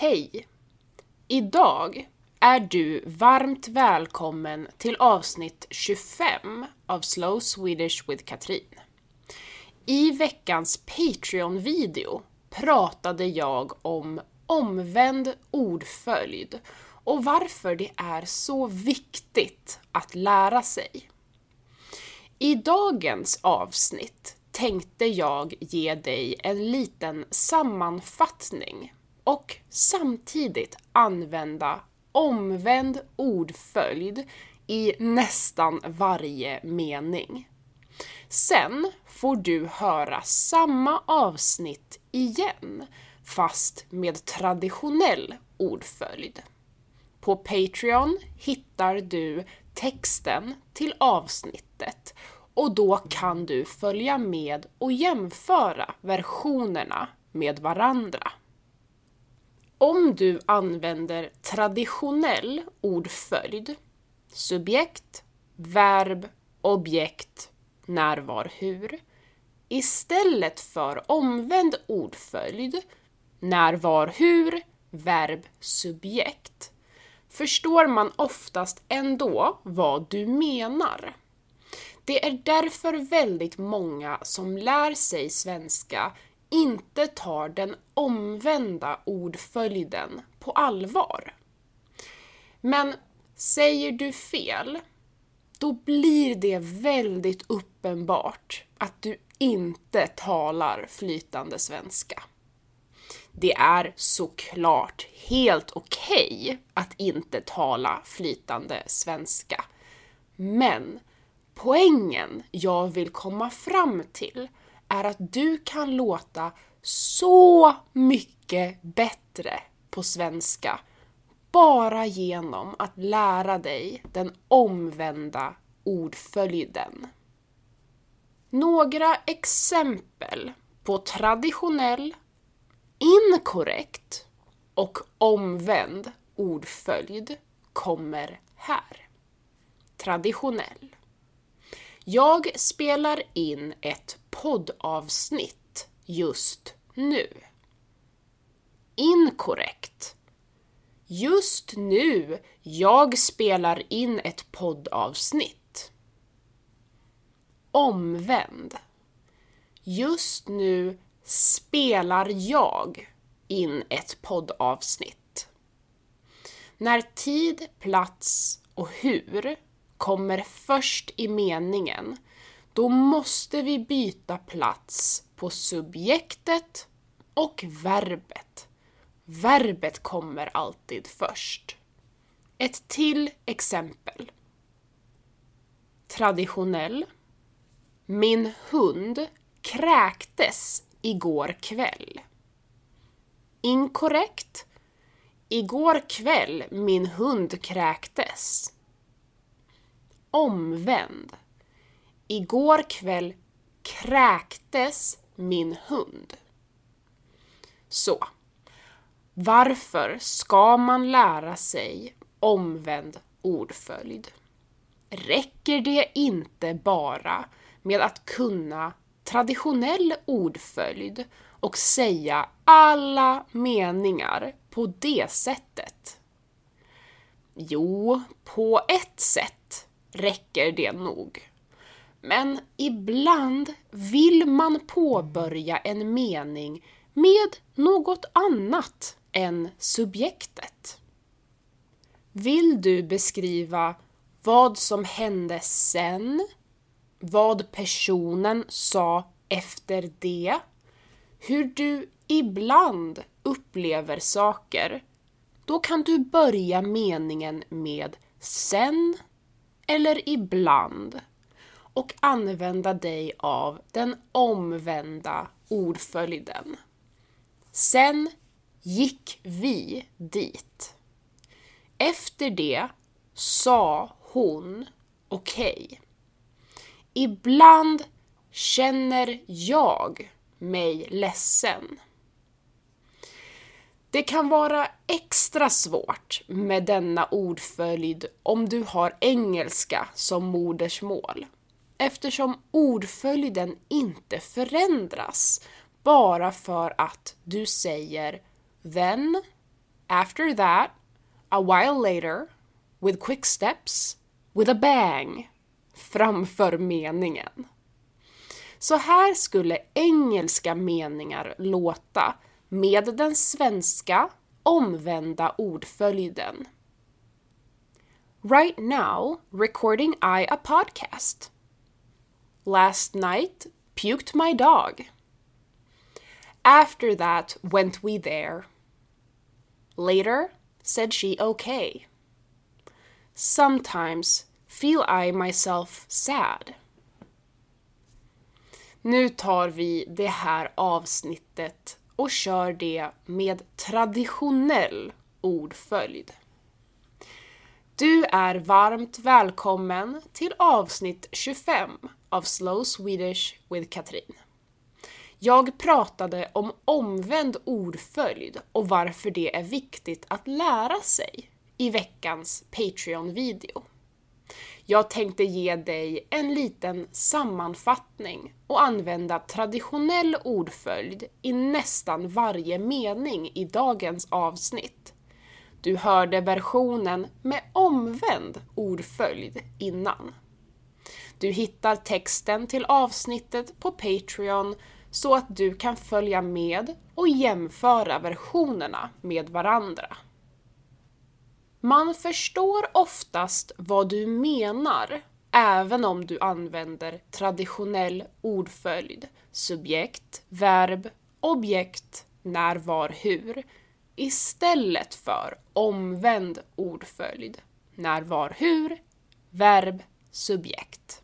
Hej! Idag är du varmt välkommen till avsnitt 25 av Slow Swedish with Katrin. I veckans Patreon-video pratade jag om omvänd ordföljd och varför det är så viktigt att lära sig. I dagens avsnitt tänkte jag ge dig en liten sammanfattning och samtidigt använda omvänd ordföljd i nästan varje mening. Sen får du höra samma avsnitt igen, fast med traditionell ordföljd. På Patreon hittar du texten till avsnittet och då kan du följa med och jämföra versionerna med varandra. Om du använder traditionell ordföljd, subjekt, verb, objekt, när, var, hur, istället för omvänd ordföljd, när, var, hur, verb, subjekt, förstår man oftast ändå vad du menar. Det är därför väldigt många som lär sig svenska inte tar den omvända ordföljden på allvar. Men säger du fel, då blir det väldigt uppenbart att du inte talar flytande svenska. Det är såklart helt okej okay att inte tala flytande svenska. Men poängen jag vill komma fram till är att du kan låta så mycket bättre på svenska bara genom att lära dig den omvända ordföljden. Några exempel på traditionell, inkorrekt och omvänd ordföljd kommer här. Traditionell. Jag spelar in ett poddavsnitt just nu. Inkorrekt. Just nu, jag spelar in ett poddavsnitt. Omvänd. Just nu spelar jag in ett poddavsnitt. När tid, plats och hur kommer först i meningen, då måste vi byta plats på subjektet och verbet. Verbet kommer alltid först. Ett till exempel. Traditionell. Min hund kräktes igår kväll. Inkorrekt. Igår kväll min hund kräktes. Omvänd. Igår kväll kräktes min hund. Så. Varför ska man lära sig omvänd ordföljd? Räcker det inte bara med att kunna traditionell ordföljd och säga alla meningar på det sättet? Jo, på ett sätt räcker det nog. Men ibland vill man påbörja en mening med något annat än subjektet. Vill du beskriva vad som hände sen? Vad personen sa efter det? Hur du ibland upplever saker? Då kan du börja meningen med sen eller ibland och använda dig av den omvända ordföljden. Sen gick vi dit. Efter det sa hon okej. Okay. Ibland känner jag mig ledsen. Det kan vara extra svårt med denna ordföljd om du har engelska som modersmål eftersom ordföljden inte förändras bara för att du säger then after that, a while later, with quick steps, with a bang framför meningen. Så här skulle engelska meningar låta med den svenska omvända ordföljden. Right now, recording I a podcast. Last night, puked my dog. After that, went we there. Later, said she okay. Sometimes feel I myself sad. Nu tar vi det här avsnittet och kör det med traditionell ordföljd. Du är varmt välkommen till avsnitt 25 av Slow Swedish with Katrin. Jag pratade om omvänd ordföljd och varför det är viktigt att lära sig i veckans Patreon-video. Jag tänkte ge dig en liten sammanfattning och använda traditionell ordföljd i nästan varje mening i dagens avsnitt. Du hörde versionen med omvänd ordföljd innan. Du hittar texten till avsnittet på Patreon så att du kan följa med och jämföra versionerna med varandra. Man förstår oftast vad du menar även om du använder traditionell ordföljd, subjekt, verb, objekt, när, var, hur istället för omvänd ordföljd, när, var, hur, verb, subjekt.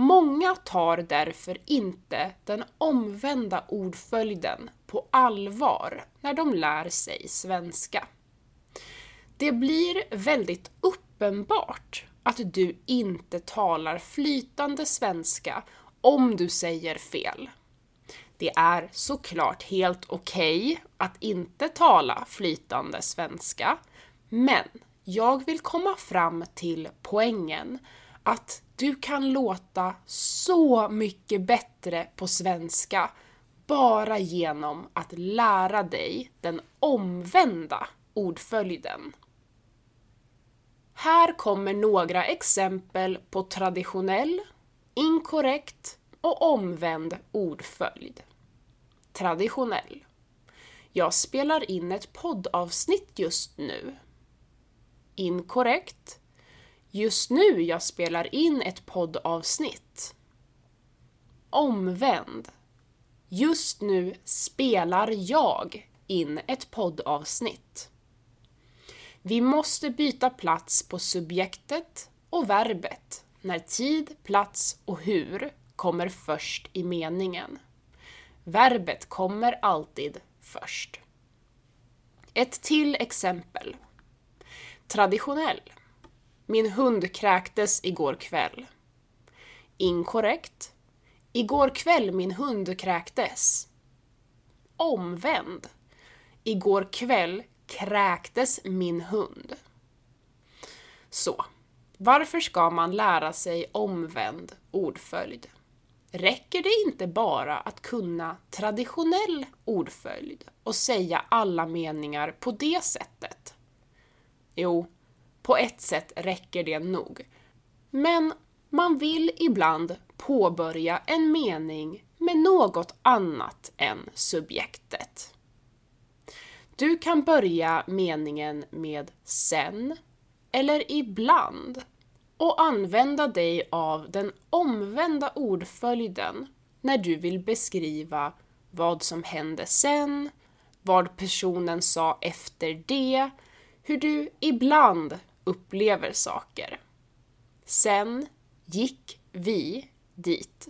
Många tar därför inte den omvända ordföljden på allvar när de lär sig svenska. Det blir väldigt uppenbart att du inte talar flytande svenska om du säger fel. Det är såklart helt okej okay att inte tala flytande svenska, men jag vill komma fram till poängen att du kan låta så mycket bättre på svenska bara genom att lära dig den omvända ordföljden. Här kommer några exempel på traditionell, inkorrekt och omvänd ordföljd. Traditionell. Jag spelar in ett poddavsnitt just nu. Inkorrekt. Just nu jag spelar in ett poddavsnitt. Omvänd. Just nu spelar jag in ett poddavsnitt. Vi måste byta plats på subjektet och verbet när tid, plats och hur kommer först i meningen. Verbet kommer alltid först. Ett till exempel. Traditionell. Min hund kräktes igår kväll. Inkorrekt. Igår kväll min hund kräktes. Omvänd. Igår kväll kräktes min hund. Så, varför ska man lära sig omvänd ordföljd? Räcker det inte bara att kunna traditionell ordföljd och säga alla meningar på det sättet? Jo, på ett sätt räcker det nog. Men man vill ibland påbörja en mening med något annat än subjektet. Du kan börja meningen med sen eller ibland och använda dig av den omvända ordföljden när du vill beskriva vad som hände sen, vad personen sa efter det, hur du ibland upplever saker. Sen gick vi dit.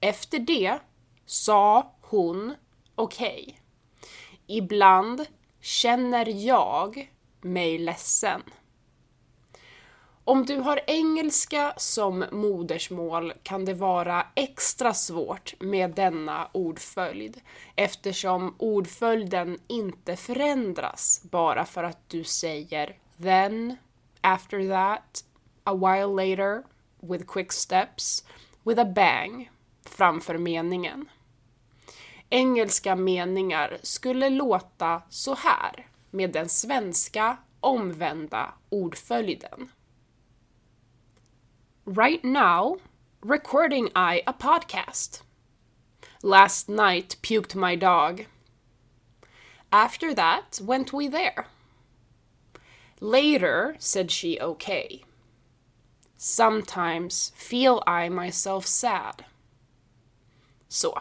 Efter det sa hon okej. Okay. Ibland känner jag mig ledsen. Om du har engelska som modersmål kan det vara extra svårt med denna ordföljd eftersom ordföljden inte förändras bara för att du säger then, after that, a while later, with quick steps, with a bang framför meningen. Engelska meningar skulle låta så här med den svenska omvända ordföljden. Right now, recording I a podcast. Last night puked my dog. After that went we there. Later said she okay. Sometimes feel I myself sad. Så.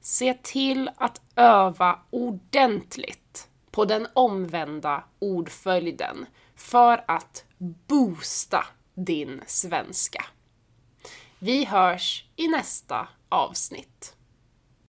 Se till att öva ordentligt på den omvända ordföljden för att boosta din svenska. Vi hörs i nästa avsnitt.